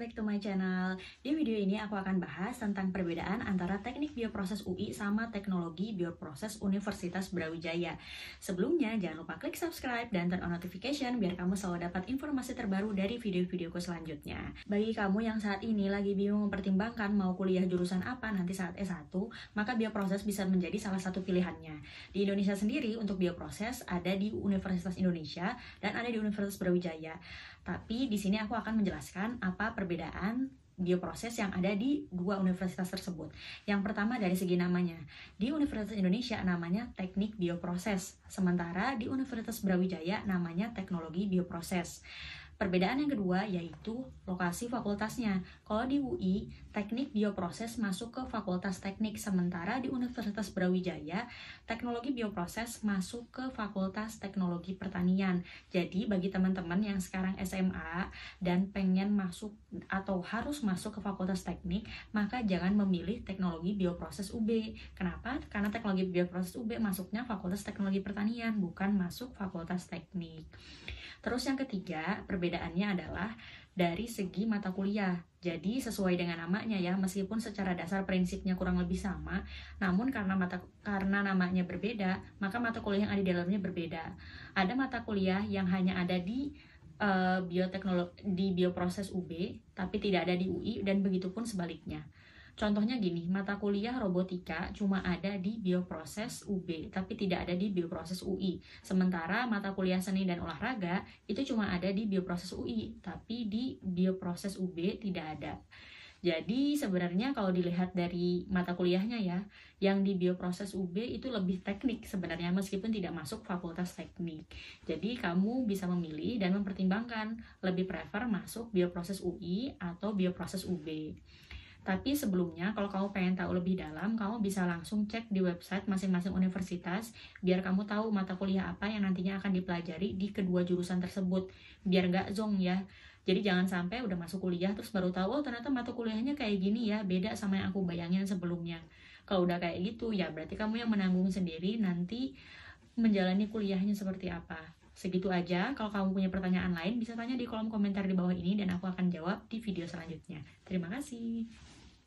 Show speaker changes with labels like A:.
A: back to my channel. Di video ini aku akan bahas tentang perbedaan antara teknik bioproses UI sama teknologi bioproses Universitas Brawijaya. Sebelumnya, jangan lupa klik subscribe dan turn on notification biar kamu selalu dapat informasi terbaru dari video-videoku selanjutnya. Bagi kamu yang saat ini lagi bingung mempertimbangkan mau kuliah jurusan apa nanti saat S1, maka bioproses bisa menjadi salah satu pilihannya. Di Indonesia sendiri, untuk bioproses ada di Universitas Indonesia dan ada di Universitas Brawijaya. Tapi di sini aku akan menjelaskan apa perbedaan bioproses yang ada di dua universitas tersebut. Yang pertama dari segi namanya. Di Universitas Indonesia namanya Teknik Bioproses, sementara di Universitas Brawijaya namanya Teknologi Bioproses. Perbedaan yang kedua yaitu lokasi fakultasnya. Kalau di UI, teknik bioproses masuk ke fakultas teknik, sementara di Universitas Brawijaya, teknologi bioproses masuk ke fakultas teknologi pertanian. Jadi bagi teman-teman yang sekarang SMA dan pengen masuk atau harus masuk ke fakultas teknik, maka jangan memilih teknologi bioproses UB. Kenapa? Karena teknologi bioproses UB masuknya fakultas teknologi pertanian, bukan masuk fakultas teknik. Terus yang ketiga, perbedaannya adalah dari segi mata kuliah. Jadi sesuai dengan namanya ya, meskipun secara dasar prinsipnya kurang lebih sama, namun karena mata karena namanya berbeda, maka mata kuliah yang ada di dalamnya berbeda. Ada mata kuliah yang hanya ada di uh, bioteknologi di bioproses UB, tapi tidak ada di UI dan begitu pun sebaliknya. Contohnya gini, mata kuliah robotika cuma ada di bioproses UB, tapi tidak ada di bioproses UI. Sementara mata kuliah seni dan olahraga itu cuma ada di bioproses UI, tapi di bioproses UB tidak ada. Jadi sebenarnya kalau dilihat dari mata kuliahnya ya, yang di bioproses UB itu lebih teknik sebenarnya meskipun tidak masuk fakultas teknik. Jadi kamu bisa memilih dan mempertimbangkan lebih prefer masuk bioproses UI atau bioproses UB. Tapi sebelumnya, kalau kamu pengen tahu lebih dalam, kamu bisa langsung cek di website masing-masing universitas, biar kamu tahu mata kuliah apa yang nantinya akan dipelajari di kedua jurusan tersebut, biar nggak zong ya. Jadi jangan sampai udah masuk kuliah terus baru tahu, oh ternyata mata kuliahnya kayak gini ya, beda sama yang aku bayangin sebelumnya. Kalau udah kayak gitu, ya berarti kamu yang menanggung sendiri nanti menjalani kuliahnya seperti apa. Segitu aja, kalau kamu punya pertanyaan lain bisa tanya di kolom komentar di bawah ini dan aku akan jawab di video selanjutnya. Terima kasih.